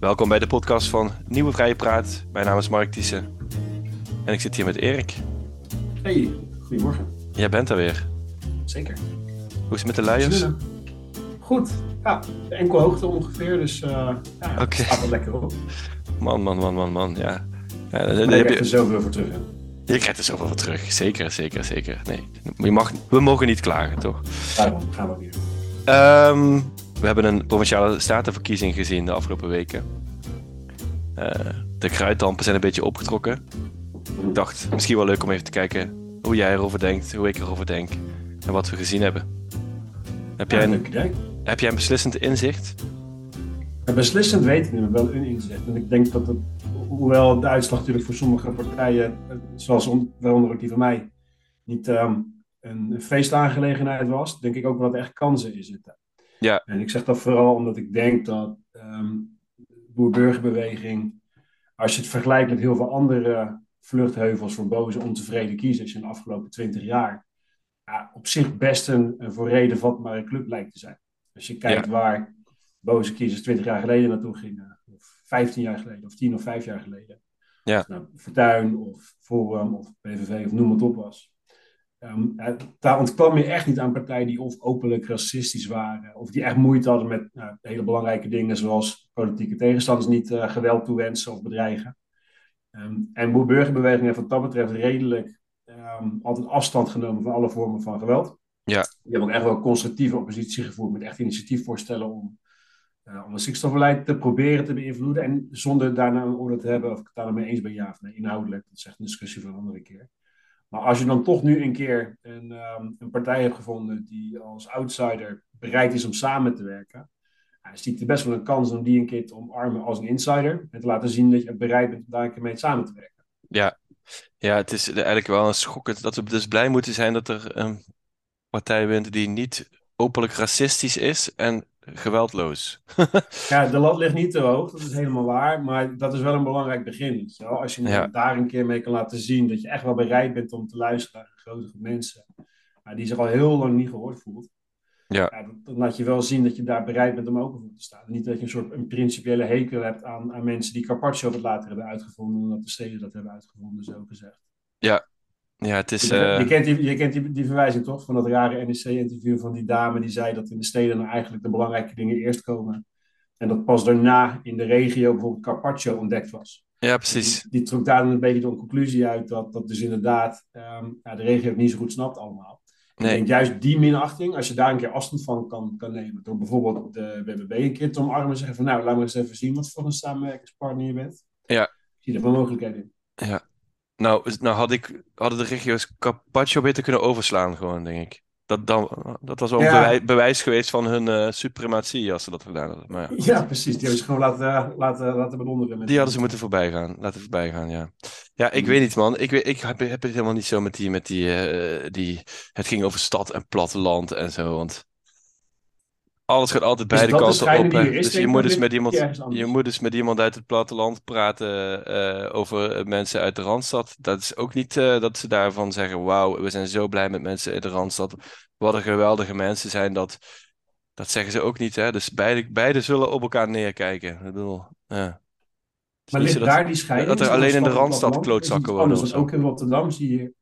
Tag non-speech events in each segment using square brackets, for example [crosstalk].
Welkom bij de podcast van Nieuwe Vrije Praat. Mijn naam is Mark Thiessen en ik zit hier met Erik. Hey, goedemorgen. Jij bent er weer. Zeker. Hoe is het met de luiers? Goed. Ja, enkel hoogte ongeveer, dus uh, ja, Oké. het gaat wel lekker op. Man, man, man, man, man. Ja. ja heb heb er je, zoveel voor terug. hè. je krijgt er zoveel voor terug. Zeker, zeker, zeker. Nee, je mag, we mogen niet klagen, toch? Daarom gaan we doen. Ehm, we hebben een provinciale statenverkiezing gezien de afgelopen weken. Eh, de kruiddampen zijn een beetje opgetrokken. Ik dacht, misschien wel leuk om even te kijken hoe jij erover denkt, hoe ik erover denk en wat we gezien hebben. Heb jij een, heb jij een beslissend inzicht? Ja, beslissend niet, maar wel een inzicht. En ik denk dat het, hoewel de uitslag natuurlijk voor sommige partijen, eh, zoals on- waaronder ook die van mij, niet een een feestaangelegenheid was, denk ik ook wel dat er echt kansen in zitten. Ja. En ik zeg dat vooral omdat ik denk dat ehm boer-burgerbeweging, als je het vergelijkt met heel veel andere vluchtheuvels voor boze, ontevreden kiezers in de afgelopen twintig jaar, ja, op zich best een, een voor reden vatbare club lijkt te zijn. Als je kijkt waar boze kiezers 20 jaar geleden naartoe gingen, of 15 jaar geleden, of 10 of 5 jaar geleden. Ja. Of nou Fortuyn of Forum of PVV of noem het op was. Ehm, daar ontkwam je echt niet aan partijen die of openlijk racistisch waren, of die echt moeite hadden met nou, hele belangrijke dingen zoals politieke tegenstanders niet eh, geweld toewensen of bedreigen. Ehm, en boer-burgerbeweging heeft wat dat betreft redelijk ehm, altijd afstand genomen van alle vormen van geweld. Ja. Die hebben ook echt wel constructieve oppositie gevoerd met echt initiatiefvoorstellen om, eh, om het stikstofbeleid te proberen te beïnvloeden. En zonder daarna een oordeel te hebben of ik het daarmee eens ben, ja of nee, inhoudelijk. Dat is echt een discussie voor een andere keer. Maar als je dan toch nu een keer een, ehm, een partij hebt gevonden die als outsider bereid is om samen te werken, ja, zie ik best wel een kans om die een keer te omarmen als een insider. En te laten zien dat je bereid bent om daar een keer mee samen te werken. Ja. Ja, het is eigenlijk wel een schokkend dat we dus blij moeten zijn dat er een partij wint die niet openlijk racistisch is en geweldloos. [laughs] Ja, de lat ligt niet te hoog, dat is helemaal waar. Maar dat is wel een belangrijk begin. je. Als je Ja. daar een keer mee kan laten zien dat je echt wel bereid bent om te luisteren naar grote groep mensen. ja, die zich al heel lang niet gehoord voelt. Ja. dan, dan laat je wel zien dat je daar bereid bent om open voor te staan. Niet dat je een soort een principiële hekel hebt aan, aan mensen die Carpaccio wat later hebben uitgevonden. Omdat de steden dat hebben uitgevonden, zo gezegd. Ja, het is... Je, eh, je kent, die, je kent die, die verwijzing toch? Van dat rare NEC-interview van die dame die zei dat in de steden nou eigenlijk de belangrijke dingen eerst komen. En dat pas daarna in de regio bijvoorbeeld Carpaccio ontdekt was. ja, precies. Die, die trok daar dan een beetje de conclusie uit dat, dat dus inderdaad ehm, ja, de regio het niet zo goed snapt allemaal. En Ik Nee, denk juist die minachting, als je daar een keer afstand van kan, kan nemen. Door bijvoorbeeld de BBB een keer te omarmen en zeggen van nou, laat me eens even zien wat voor een samenwerkingspartner je bent. Ja. Zie er wel mogelijkheden in. Nou, nou had ik, hadden de regio's Carpaccio beter kunnen overslaan gewoon, denk ik. Dat, dan, dat was wel een Ja. bewij- bewijs geweest van hun eh, suprematie als ze dat gedaan hadden. Maar ja. Ja, precies. Die hebben ze gewoon laten, laten, laten bedonderen. Die hadden ze moeten voorbij gaan, laten voorbij gaan, ja. Ja, ik weet niet, man. Ik, weet, ik heb, heb het helemaal niet zo met die, met die, eh, die... Het ging over stad en platteland en zo, want... Alles gaat altijd Is beide kanten op. Dus je moet dus met iemand, je moet dus met iemand uit het platteland praten eh, over eh, mensen uit de Randstad. Dat is ook niet eh, dat ze daarvan zeggen, wauw, we zijn zo blij met mensen uit de Randstad. Wat een geweldige mensen zijn dat. Dat zeggen ze ook niet, hè. Dus beide, beide zullen op elkaar neerkijken. Ik bedoel, ja. Maar ligt daar die scheiding? dat er alleen in de Randstad klootzakken wonen anders. Ook in Rotterdam zie je...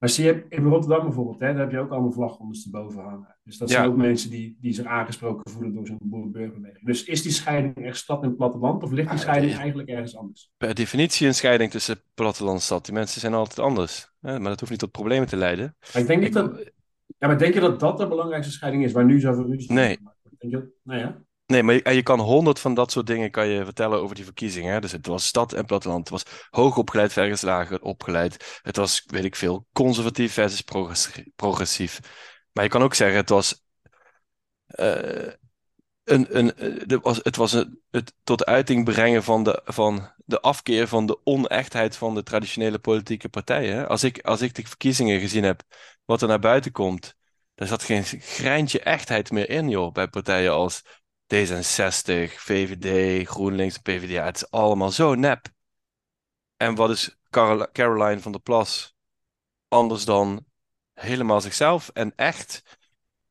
Maar zie je, in Rotterdam bijvoorbeeld, hè, daar heb je ook allemaal vlaggen ondersteboven hangen. Dus dat zijn Ja. ook mensen die, die zich aangesproken voelen door zo'n boer-burgerbeweging. Dus is die scheiding echt stad en platteland, of ligt die Ah, scheiding eigenlijk ergens anders? per definitie een scheiding tussen platteland en stad. Die mensen zijn altijd anders. Hè? Maar dat hoeft niet tot problemen te leiden. Maar ik denk niet Ik- dat... Ja, maar denk je dat dat de belangrijkste scheiding is, waar nu zoveel ruzie Nee. Denk je dat- Nee, hè? Nee, maar je, kan honderd van dat soort dingen kan je vertellen over die verkiezingen. Dus het was stad en platteland. Het was hoog opgeleid versus lager opgeleid. Het was, weet ik veel, conservatief versus progressi- progressief. Maar je kan ook zeggen, het was... eh, een, een, eh, er was, het was het tot uiting brengen van de, van de afkeer van de onechtheid van de traditionele politieke partijen. Als ik, als ik de verkiezingen gezien heb, wat er naar buiten komt, daar zat geen greintje echtheid meer in, joh, bij partijen als D66, VVD, GroenLinks, PvdA. Het is allemaal zo nep. En wat is Carol- Caroline van der Plas anders dan helemaal zichzelf en echt?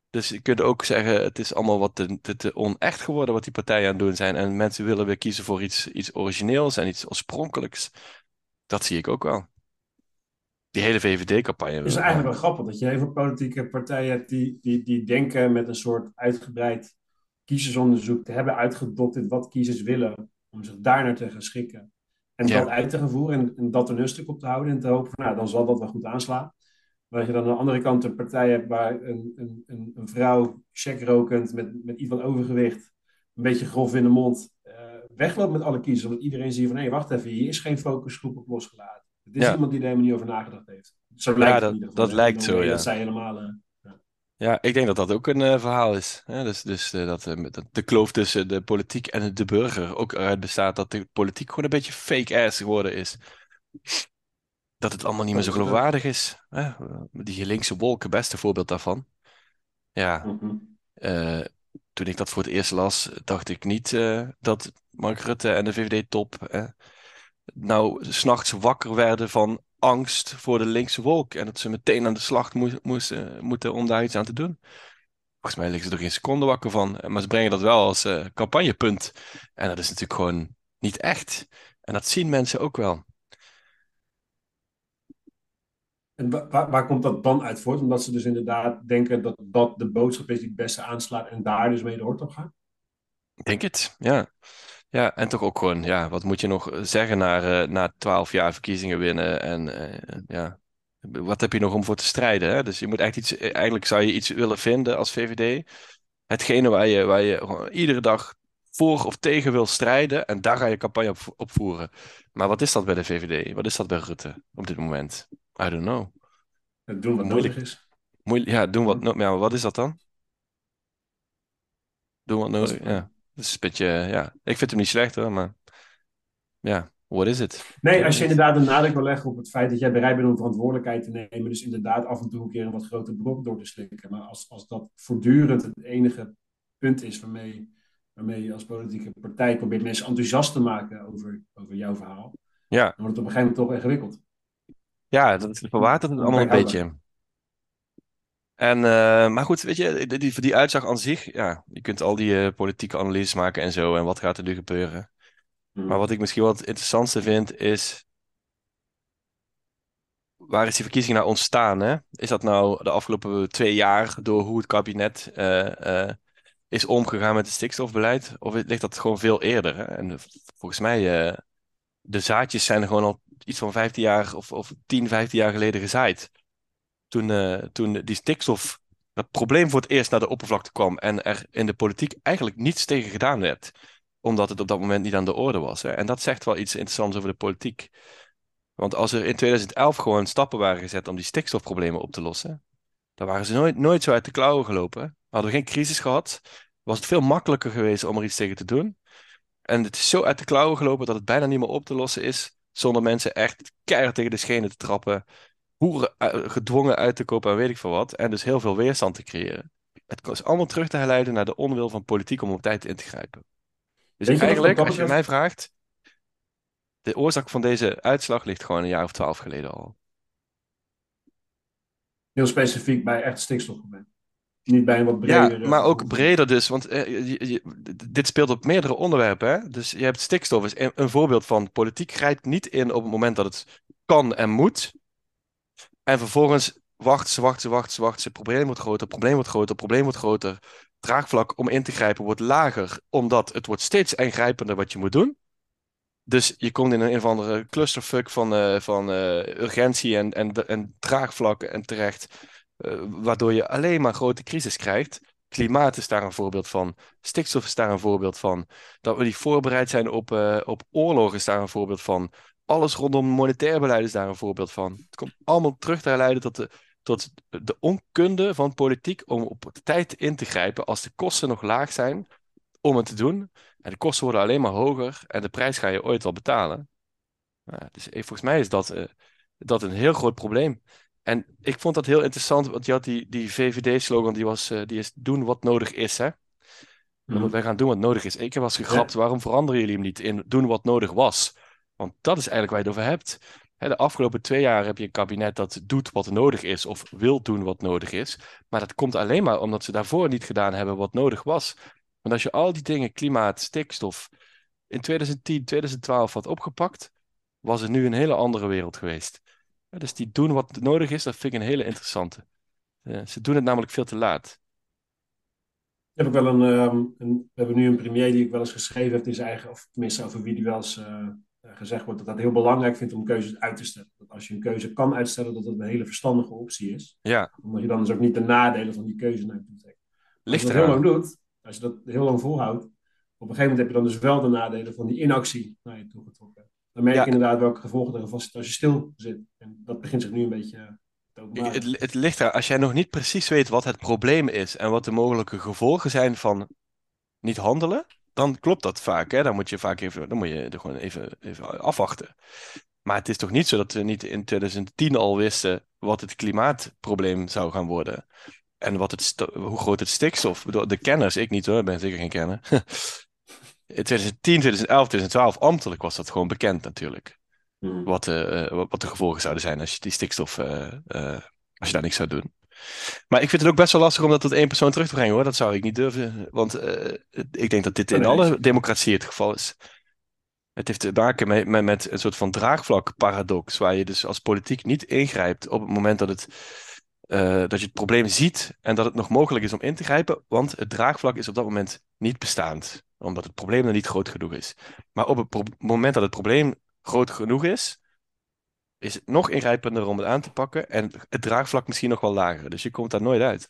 Dus je kunt ook zeggen, het is allemaal wat te, te, te onecht geworden wat die partijen aan het doen zijn. En mensen willen weer kiezen voor iets, iets origineels en iets oorspronkelijks. Dat zie ik ook wel. Die hele VVD-campagne. Het is eigenlijk wel grappig dat je heel veel politieke partijen hebt die, die, die denken met een soort uitgebreid kiezersonderzoek te hebben uitgedokterd wat kiezers willen, om zich daarnaar te gaan schikken. En dat uit te gaan voeren en, en dat een stuk op te houden en te hopen van, nou, dan zal dat wel goed aanslaan. Maar als je dan aan de andere kant een partij hebt waar een, een, een, een vrouw, checkrokend, met, met iets van overgewicht, een beetje grof in de mond, uh, wegloopt met alle kiezers. Omdat iedereen ziet van, hé, wacht even, hier is geen focusgroep op losgelaten. Het is iemand die er helemaal niet over nagedacht heeft. Zo lijkt ja, dat, dat lijkt zo, ja. Dat zij helemaal... Ja, ik denk dat dat ook een uh, verhaal is. Hè? Dus, dus uh, dat, uh, de kloof tussen de politiek en de burger ook eruit bestaat dat de politiek gewoon een beetje fake ass geworden is. Dat het allemaal niet meer zo geloofwaardig is. Hè? Die linkse wolken, beste voorbeeld daarvan. Ja, mm -hmm. toen ik dat voor het eerst las, dacht ik niet dat Mark Rutte en de VVD-top nou s'nachts wakker werden van angst voor de linkse wolk. En dat ze meteen aan de slag moesten, moeten om daar iets aan te doen. Volgens mij liggen ze er geen seconde wakker van. Maar ze brengen dat wel als uh, campagnepunt. En dat is natuurlijk gewoon niet echt. En dat zien mensen ook wel. En waar, waar, komt dat dan uit voort? Omdat ze dus inderdaad denken dat dat de boodschap is die het beste aanslaat en daar dus mee de hoort op gaan? Ik denk het, ja. Ja, en toch ook gewoon, ja, wat moet je nog zeggen na, uh, na 12 jaar verkiezingen winnen? En uh, ja, wat heb je nog om voor te strijden? Hè? Dus je moet echt iets, eigenlijk zou je iets willen vinden als VVD. Hetgene waar je, waar je iedere dag voor of tegen wil strijden. En daar ga je campagne op, op voeren. Maar wat is dat bij de VVD? Wat is dat bij Rutte op dit moment? I don't know. Doen wat Moeilijk. nodig is. Moeilijk, ja, doen wat nodig. Ja, wat is dat dan? Doen wat nodig, ja. Dat is een beetje, ja. Ik vind hem niet slecht hoor, maar ja, what is it? Nee, als je inderdaad een nadruk wil leggen op het feit dat jij bereid bent om verantwoordelijkheid te nemen, dus inderdaad af en toe een keer een wat groter brok door te slikken. Maar als, als dat voortdurend het enige punt is waarmee, waarmee je als politieke partij probeert mensen enthousiast te maken over, over jouw verhaal, ja. dan wordt het op een gegeven moment toch ingewikkeld. Ja, dat verwatert het allemaal een beetje. En, uh, maar goed, weet je, die, die uitzag aan zich, ja, je kunt al die uh, politieke analyses maken en zo, en wat gaat er nu gebeuren. Hmm. Maar wat ik misschien wel het interessantste vind, is waar is die verkiezing nou ontstaan? Hè? Is dat nou de afgelopen twee jaar door hoe het kabinet uh, is omgegaan met het stikstofbeleid? Of ligt dat gewoon veel eerder? Hè? En volgens mij, de zaadjes zijn gewoon al iets van 15 jaar of, of 10, 15 jaar geleden gezaaid toen, uh, toen die stikstof, dat probleem voor het eerst naar de oppervlakte kwam en er in de politiek eigenlijk niets tegen gedaan werd, omdat het op dat moment niet aan de orde was. En dat zegt wel iets interessants over de politiek. Want als er in 2011 gewoon stappen waren gezet om die stikstofproblemen op te lossen, dan waren ze nooit, nooit zo uit de klauwen gelopen. Hadden we geen crisis gehad, was het veel makkelijker geweest om er iets tegen te doen. En het is zo uit de klauwen gelopen dat het bijna niet meer op te lossen is, zonder mensen echt keihard tegen de schenen te trappen boeren gedwongen uit te kopen en weet ik veel wat. En dus heel veel weerstand te creëren. Het is allemaal terug te herleiden naar de onwil van politiek om op tijd in te grijpen. Dus eigenlijk, als je mij vraagt, de oorzaak van deze uitslag ligt gewoon een jaar of twaalf geleden al. Heel specifiek bij echt stikstofprobleem. Niet bij een wat breder. Ja, maar ook breder dus. Want eh, dit speelt op meerdere onderwerpen. Hè? Dus je hebt stikstof, is een, een voorbeeld van politiek grijpt niet in op het moment dat het kan en moet. En vervolgens wachten ze, wachten ze, wachten ze, wachten ze. Het probleem wordt groter, probleem wordt groter, probleem wordt groter. Draagvlak om in te grijpen wordt lager, omdat het wordt steeds ingrijpender wat je moet doen. Dus je komt in een, of andere clusterfuck van, uh, van uh, urgentie en, en, en draagvlak en terecht, uh, waardoor je alleen maar grote crisis krijgt. Klimaat is daar een voorbeeld van. Stikstof is daar een voorbeeld van. Dat we niet voorbereid zijn op, op oorlog is daar een voorbeeld van alles rondom monetair beleid is daar een voorbeeld van. Het komt allemaal terug te herleiden tot de, tot de onkunde van politiek om op tijd in te grijpen als de kosten nog laag zijn om het te doen. En de kosten worden alleen maar hoger en de prijs ga je ooit wel betalen. dus eh, volgens mij is dat, uh, dat een heel groot probleem. En ik vond dat heel interessant, want je had die, die VVD-slogan, die, was, uh, die is doen wat nodig is. Hè? Mm. Wij gaan doen wat nodig is. Ik heb was gegrapt, waarom veranderen jullie hem niet in doen wat nodig was? Want dat is eigenlijk waar je het over hebt. de afgelopen twee jaar heb je een kabinet dat doet wat nodig is of wil doen wat nodig is. Maar dat komt alleen maar omdat ze daarvoor niet gedaan hebben wat nodig was. Want als je al die dingen, klimaat, stikstof, in 2010, 2012 had opgepakt, was het nu een hele andere wereld geweest. dus die doen wat nodig is, dat vind ik een hele interessante. Uh, ze doen het namelijk veel te laat. Heb ik wel een, um, een, we hebben nu een premier die ik wel eens geschreven heeft in zijn eigen, of tenminste over wie die wel eens uh, gezegd wordt, dat dat heel belangrijk vindt om keuzes uit te stellen. Dat als je een keuze kan uitstellen, dat dat een hele verstandige optie is. Ja. Omdat je dan dus ook niet de nadelen van die keuze naar je trekt. Als je dat heel lang doet, als je dat heel lang volhoudt, op een gegeven moment heb je dan dus wel de nadelen van die inactie naar je toe getrokken. Dan merk je inderdaad welke gevolgen er vast als je stil zit. En dat begint zich nu een beetje het, het ligt er, als jij nog niet precies weet wat het probleem is en wat de mogelijke gevolgen zijn van niet handelen, dan klopt dat vaak. Hè? Dan moet je vaak even, dan moet je er gewoon even, even afwachten. Maar het is toch niet zo dat we niet in 2010 al wisten wat het klimaatprobleem zou gaan worden. En wat het hoe groot het stikstof. De kenners, ik niet hoor, ik ben zeker geen kenner. [laughs] in 2010, 2011, 2012, ambtelijk was dat gewoon bekend natuurlijk. Hmm. Wat, uh, wat de gevolgen zouden zijn als je die stikstof, uh, als je daar niks zou doen. Maar ik vind het ook best wel lastig om dat tot één persoon terug te brengen hoor. Dat zou ik niet durven. Want ik denk dat dit in alle democratieën het geval is. Het heeft te maken met, met, met een soort van draagvlak-paradox, waar je dus als politiek niet ingrijpt op het moment dat, het, dat je het probleem ziet en dat het nog mogelijk is om in te grijpen, want het draagvlak is op dat moment niet bestaand, omdat het probleem er niet groot genoeg is. Maar op het moment dat het probleem groot genoeg is, is het nog ingrijpender om het aan te pakken en het draagvlak misschien nog wel lager. Dus je komt daar nooit uit.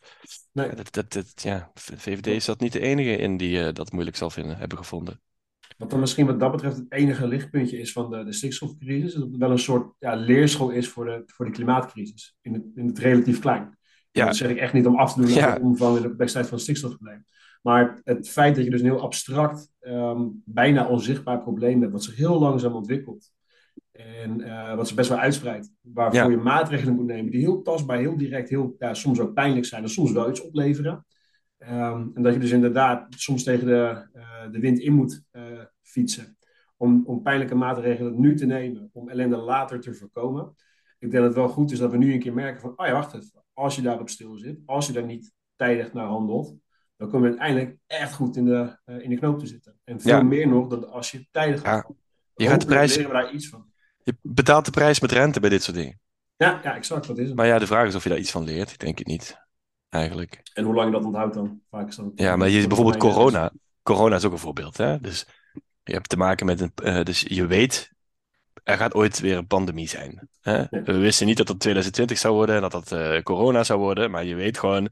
Nee. Dat, dat, dat, ja, VVD is dat niet de enige in die uh, dat moeilijk zal vinden, hebben gevonden. Wat dan misschien wat dat betreft het enige lichtpuntje is van de, de stikstofcrisis, dat het wel een soort ja, leerschool is voor de, voor de klimaatcrisis, in het, in het relatief klein. Ja. Dat zeg ik echt niet om af te doen ja. de omvang en de complexiteit van het stikstofprobleem. Maar het feit dat je dus een heel abstract, ehm, bijna onzichtbaar probleem hebt, wat zich heel langzaam ontwikkelt. En uh, wat zich best wel uitspreidt. Waarvoor je maatregelen moet nemen die heel tastbaar, heel direct, heel, ja, soms ook pijnlijk zijn en soms wel iets opleveren. Ehm, en dat je dus inderdaad soms tegen de, uh, de wind in moet uh, fietsen. Om, om pijnlijke maatregelen nu te nemen, om ellende later te voorkomen. Ik denk dat het wel goed is dat we nu een keer merken van, oh ja, wacht even. Als je daarop stil zit, als je daar niet tijdig naar handelt, dan kom je uiteindelijk echt goed in de, in de knoop te zitten. En veel meer nog dan als je tijdig gaat. Ja. Je gaat de prijs. we daar iets van. Je betaalt de prijs met rente bij dit soort dingen. Ja, ja exact. Dat is het. Maar ja, de vraag is of je daar iets van leert. Ik denk het niet. Eigenlijk. En hoe lang je dat onthoudt dan? Vaak is dat ja, maar je, bijvoorbeeld corona. Corona is ook een voorbeeld. Hè? Dus je hebt te maken met een. Uh, dus je weet, er gaat ooit weer een pandemie zijn. Hè? We wisten niet dat het 2020 zou worden en dat dat uh, corona zou worden. Maar je weet gewoon,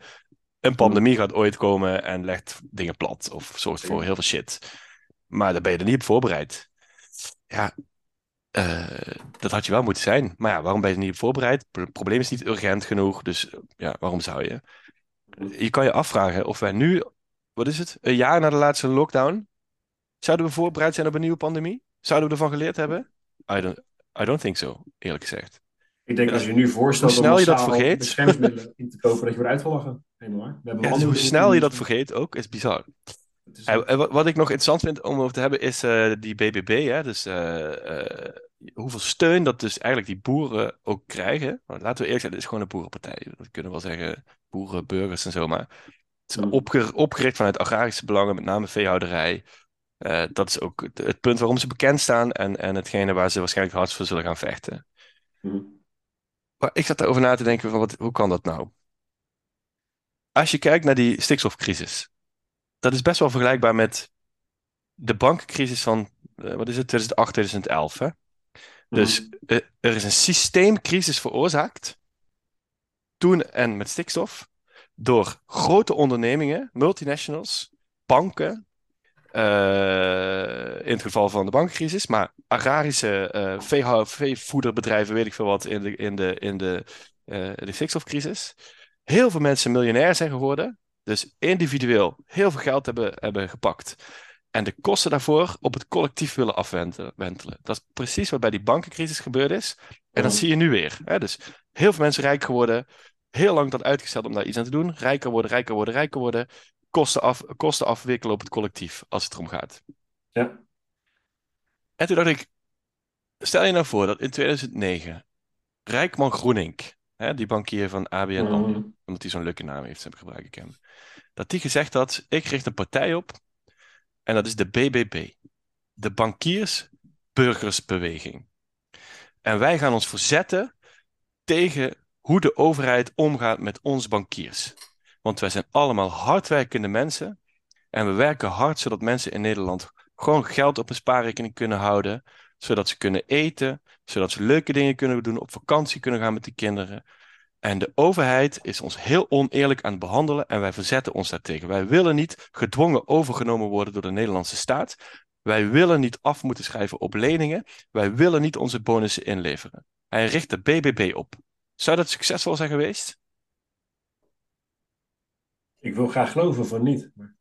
een pandemie gaat ooit komen en legt dingen plat of zorgt voor heel veel shit. Maar daar ben je er niet op voorbereid. Ja, uh, dat had je wel moeten zijn. Maar ja, waarom ben je niet op voorbereid? Het probleem is niet urgent genoeg, dus ja, waarom zou je? Je kan je afvragen of wij nu, wat is het, een jaar na de laatste lockdown, zouden we voorbereid zijn op een nieuwe pandemie? Zouden we ervan geleerd hebben? I don't, I don't think so, eerlijk gezegd. Ik denk als je nu voorstelt hoe snel je dat vergeet, beschermingsmiddelen in te kopen, dat je wordt uitgelachen. Helemaal. We ja, hoe snel je dat vergeet ook, is bizar. Is... wat ik nog interessant vind om over te hebben, is uh, die BBB. Hè? Dus uh, hoeveel steun dat dus eigenlijk die boeren ook krijgen. Maar laten we eerlijk zijn, het is gewoon een boerenpartij. We kunnen wel zeggen boeren, burgers en zo, maar het is hmm. opger opgericht vanuit agrarische belangen, met name veehouderij. dat is ook het, punt waarom ze bekend staan en, en hetgene waar ze waarschijnlijk hard voor zullen gaan vechten. Mm. Maar ik zat erover na te denken van wat, hoe kan dat nou? Als je kijkt naar die stikstofcrisis, dat is best wel vergelijkbaar met de bankencrisis van, uh, wat is het, 2008, 2011. Hè? Dus uh, er is een systeemcrisis veroorzaakt, toen en met stikstof, door grote ondernemingen, multinationals, banken, uh, in het geval van de bankcrisis, maar agrarische uh, veevoederbedrijven, weet ik veel wat, in de, in de, in de, uh, de stikstofcrisis. Heel veel mensen miljonair zijn geworden, dus individueel heel veel geld hebben, hebben gepakt. En de kosten daarvoor op het collectief willen afwentelen. Dat is precies wat bij die bankencrisis gebeurd is. En dat zie je nu weer. Hè? Dus heel veel mensen rijk geworden, heel lang dat uitgesteld om daar iets aan te doen. Rijker worden, rijker worden, rijker worden kosten, af, kosten afwikkelen op het collectief als het erom gaat. Ja. En toen dacht ik, Stel je nou voor dat in 2009 Rijkman Groenink, hè, die bankier van ABN Mhm. omdat hij zo'n leuke naam heeft, heb gebruik ik hem, dat die gezegd had, ik richt een partij op en dat is de BBB, de Bankiersburgersbeweging. En wij gaan ons verzetten tegen hoe de overheid omgaat met ons bankiers. Want wij zijn allemaal hardwerkende mensen en we werken hard zodat mensen in Nederland gewoon geld op een spaarrekening kunnen houden, zodat ze kunnen eten, zodat ze leuke dingen kunnen doen, op vakantie kunnen gaan met de kinderen. En de overheid is ons heel oneerlijk aan het behandelen en wij verzetten ons daartegen. Wij willen niet gedwongen overgenomen worden door de Nederlandse staat. Wij willen niet af moeten schrijven op leningen. Wij willen niet onze bonussen inleveren. Hij richt de BBB op. Zou dat succesvol zijn geweest? Ik wil graag geloven van niet. Maar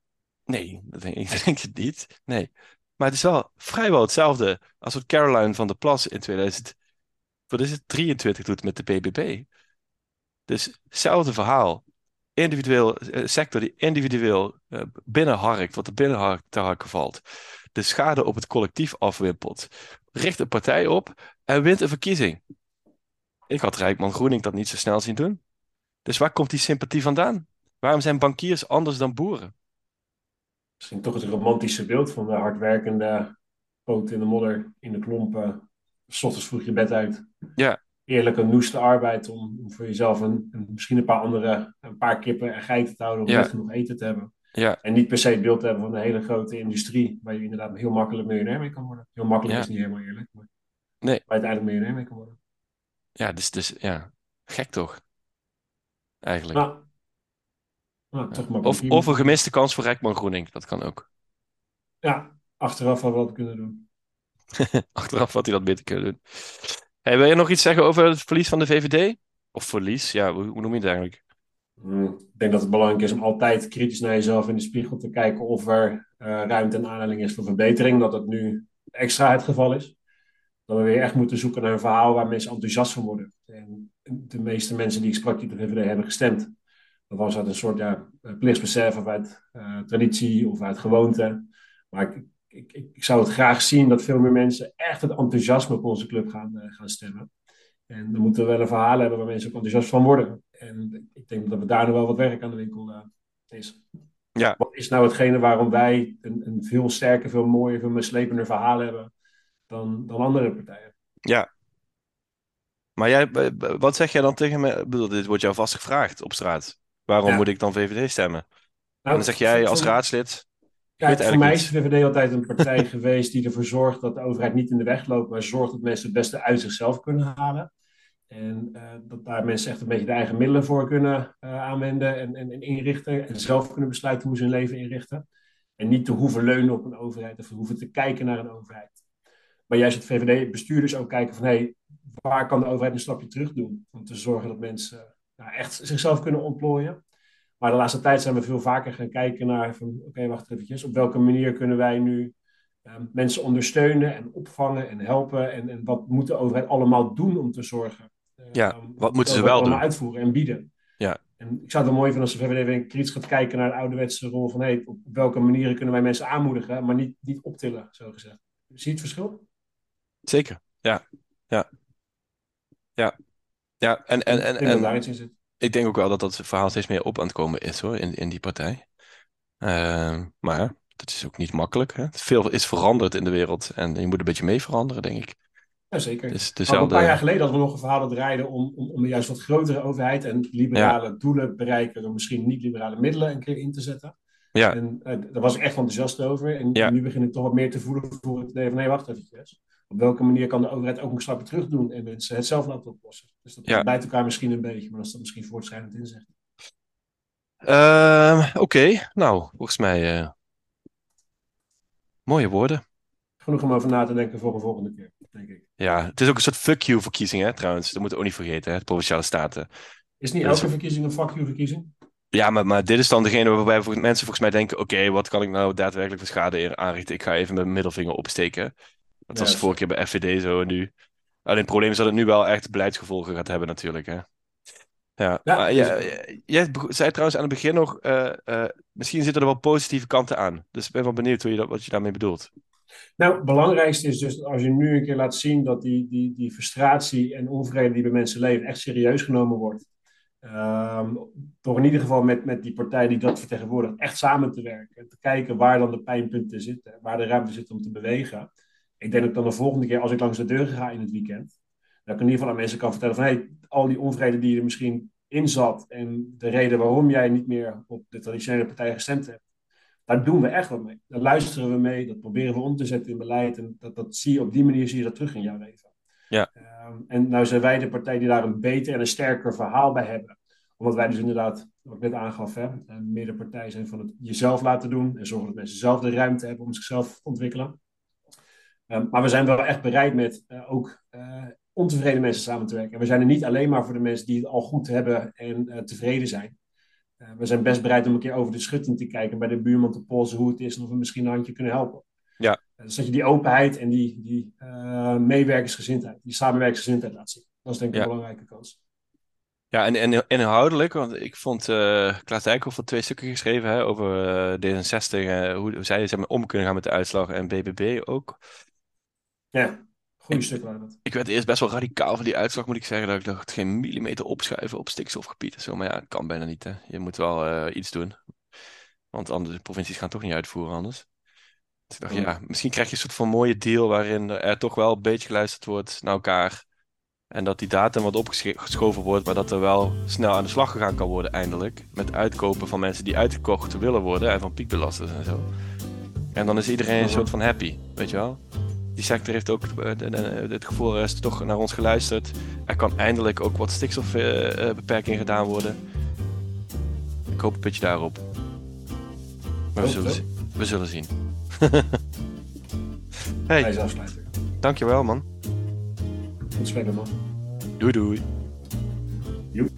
Nee, dat denk, [laughs] ik denk het niet. Nee. Maar het is wel vrijwel hetzelfde als wat Caroline van der Plas in 2000, wat is het, 23 doet met de BBB. Dus hetzelfde verhaal. Individueel, eh, sector die individueel eh, binnenharkt, wat er binnen te harken valt. De schade op het collectief afwimpelt. Richt een partij op en wint een verkiezing. Ik had Rijkman Groening dat niet zo snel zien doen. Dus waar komt die sympathie vandaan? Waarom zijn bankiers anders dan boeren? misschien toch het romantische beeld van de hardwerkende poot in de modder, in de klompen. S ochtends vroeg je bed uit. Ja. Eerlijke noeste arbeid om, om voor jezelf een, een, misschien een paar andere, een paar kippen en geiten te houden om Ja. genoeg eten te hebben. Ja, En niet per se het beeld te hebben van een hele grote industrie, waar je inderdaad heel makkelijk miljonair mee kan worden. Heel makkelijk Ja. is niet helemaal eerlijk, maar Nee. waar je uiteindelijk miljonair mee kan worden. ja, dus, dus ja, gek toch? Eigenlijk. Nou, nou toch maar Of, of een gemiste kans voor Rijkman Groening, dat kan ook. Ja, achteraf hadden we dat kunnen doen. [laughs] Achteraf had hij dat beter kunnen doen. Hey, wil je nog iets zeggen over het verlies van de VVD? Of verlies, ja, hoe, noem je het eigenlijk? Hmm, Ik denk dat het belangrijk is om altijd kritisch naar jezelf in de spiegel te kijken of er eh, ruimte en aanleiding is voor verbetering. Dat het nu extra het geval is. Dat we weer echt moeten zoeken naar een verhaal waar mensen enthousiast van worden. En de meeste mensen die ik sprak die de VVD hebben gestemd, dat was uit een soort ja, plichtsbesef of uit eh, traditie of uit gewoonte. Maar ik, ik, ik, zou het graag zien dat veel meer mensen echt het enthousiasme op onze club gaan, eh, gaan stemmen. En dan moeten we wel een verhaal hebben waar mensen ook enthousiast van worden. En ik denk dat we daar nog wel wat werk aan de winkel eh, is. Ja. Wat is nou hetgene waarom wij een, een veel sterker, veel mooier, veel meeslepender verhaal hebben dan, dan andere partijen? Ja. Maar jij, wat zeg jij dan tegen me? Ik bedoel, dit wordt jou vast gevraagd op straat. Waarom Ja. moet ik dan VVD stemmen? En Nou, dan zeg jij als raadslid, Kijk, voor mij is de VVD altijd een partij [laughs] geweest die ervoor zorgt dat de overheid niet in de weg loopt, maar zorgt dat mensen het beste uit zichzelf kunnen halen. En eh, dat daar mensen echt een beetje de eigen middelen voor kunnen eh, aanwenden en, en, en inrichten. En zelf kunnen besluiten hoe ze hun leven inrichten. En niet te hoeven leunen op een overheid of hoeven te kijken naar een overheid. Maar juist het VVD-bestuurders ook kijken van hé, hey, waar kan de overheid een stapje terug doen? Om te zorgen dat mensen nou, echt zichzelf kunnen ontplooien. Maar de laatste tijd zijn we veel vaker gaan kijken naar van oké, wacht eventjes. Op welke manier kunnen wij nu eh, mensen ondersteunen en opvangen en helpen? En, en wat moet de overheid allemaal doen om te zorgen? eh, Ja, wat moeten ze wel doen? uitvoeren en bieden. Ja. En ik zou het wel mooi vinden als de VVD weer kritisch gaat kijken naar de ouderwetse rol van hey, op welke manieren kunnen wij mensen aanmoedigen, maar niet, niet optillen, zo gezegd. Zie je het verschil? zeker. Ja, ja. Ja, ja. En, en, en, dat daar en iets in zit. Ik denk ook wel dat dat verhaal steeds meer op aan het komen is hoor, in, in die partij. Ehm, maar dat is ook niet makkelijk. Hè? Veel is veranderd in de wereld en je moet een beetje mee veranderen, denk ik. Jazeker. Maar een paar jaar geleden hadden we nog een verhaal dat draaide om, om, om juist wat grotere overheid en liberale doelen bereiken door misschien niet-liberale middelen een keer in te zetten. Ja, En eh, daar was ik echt enthousiast over. En Ja. nu begin ik toch wat meer te voelen voor het idee van nee, wacht even. Op welke manier kan de overheid ook een stapje terug doen en mensen het zelf laten oplossen? Dus dat Ja. bijt elkaar misschien een beetje, maar dat is dat misschien voortschrijdend inzicht. Ehm, oké. Nou, volgens mij eh, mooie woorden. Genoeg om over na te denken voor een volgende keer, denk ik. Ja, het is ook een soort fuck you verkiezing, hè, trouwens. Dat moeten we ook niet vergeten, hè, de Provinciale Staten. Is niet elke verkiezing een fuck you verkiezing? Ja, maar, maar dit is dan degene waarbij mensen volgens mij denken: oké, wat kan ik nou daadwerkelijk voor schade aanrichten? Ik ga even mijn middelvinger opsteken. Dat Ja, was de vorige keer bij FVD zo en nu. Alleen het probleem is dat het nu wel echt beleidsgevolgen gaat hebben, natuurlijk. Hè? Ja, Ja, dus- jij, jij zei trouwens aan het begin nog: eh, eh, misschien zitten er wel positieve kanten aan. Dus ik ben wel benieuwd hoe je dat, wat je daarmee bedoelt. Nou, het belangrijkste is dus als je nu een keer laat zien dat die, die, die frustratie en onvrede die bij mensen leven echt serieus genomen wordt. Um, door in ieder geval met, met die partij die dat vertegenwoordigt echt samen te werken. En te kijken waar dan de pijnpunten zitten, waar de ruimte zit om te bewegen. Ik denk dat dan de volgende keer, als ik langs de deur ga in het weekend, dat ik in ieder geval aan mensen kan vertellen van hey, al die onvrede die er misschien in zat en de reden waarom jij niet meer op de traditionele partij gestemd hebt, daar doen we echt wat mee. Daar luisteren we mee, dat proberen we om te zetten in beleid. En dat, dat zie je op die manier zie je dat terug in jouw leven. Ja. Um, en nou zijn wij de partij die daar een beter en een sterker verhaal bij hebben. Omdat wij dus inderdaad, wat ik net aangaf, hè, meer de partij zijn van het jezelf laten doen. En zorgen dat mensen zelf de ruimte hebben om zichzelf te ontwikkelen. Um, maar we zijn wel echt bereid met uh, ook uh, ontevreden mensen samen te werken. En we zijn er niet alleen maar voor de mensen die het al goed hebben en uh, tevreden zijn. Uh, we zijn best bereid om een keer over de schutting te kijken, bij de buurman te polsen hoe het is en of we misschien een handje kunnen helpen. Ja. Uh, dus dat je die openheid en die, die meewerkersgezindheid, die samenwerkersgezindheid laat zien. Dat is denk ik ja. een belangrijke kans. Ja, en, en inhoudelijk, want ik vond uh, Klaas Dijkhoff twee stukken geschreven hè, over D66, hoe, hoe zij zeg maar, om kunnen gaan met de uitslag en BBB ook. Ja. Goeie stuk waren dat. Ik werd eerst best wel radicaal van die uitslag, moet ik zeggen. Dat ik dacht, geen millimeter opschuiven op stikstofgebied en zo. Maar ja, dat kan bijna niet. Hè. Je moet wel uh, iets doen. Want andere provincies gaan toch niet uitvoeren anders. Dus ik dacht, ja, misschien krijg je een soort van mooie deal waarin er toch wel een beetje geluisterd wordt naar elkaar. En dat die datum wat opgeschoven wordt, maar dat er wel snel aan de slag gegaan kan worden eindelijk. Met uitkopen van mensen die uitgekocht willen worden en van piekbelasters en zo. En dan is iedereen een soort van happy, weet je wel? Die sector heeft ook het gevoel, er is toch naar ons geluisterd. Er kan eindelijk ook wat stikstofbeperking gedaan worden. Ik hoop een beetje daarop. Maar we zullen, we zullen zien. [laughs] hey, afsluiten. Dankjewel man. Tot spreken man. Doei doei. Joep.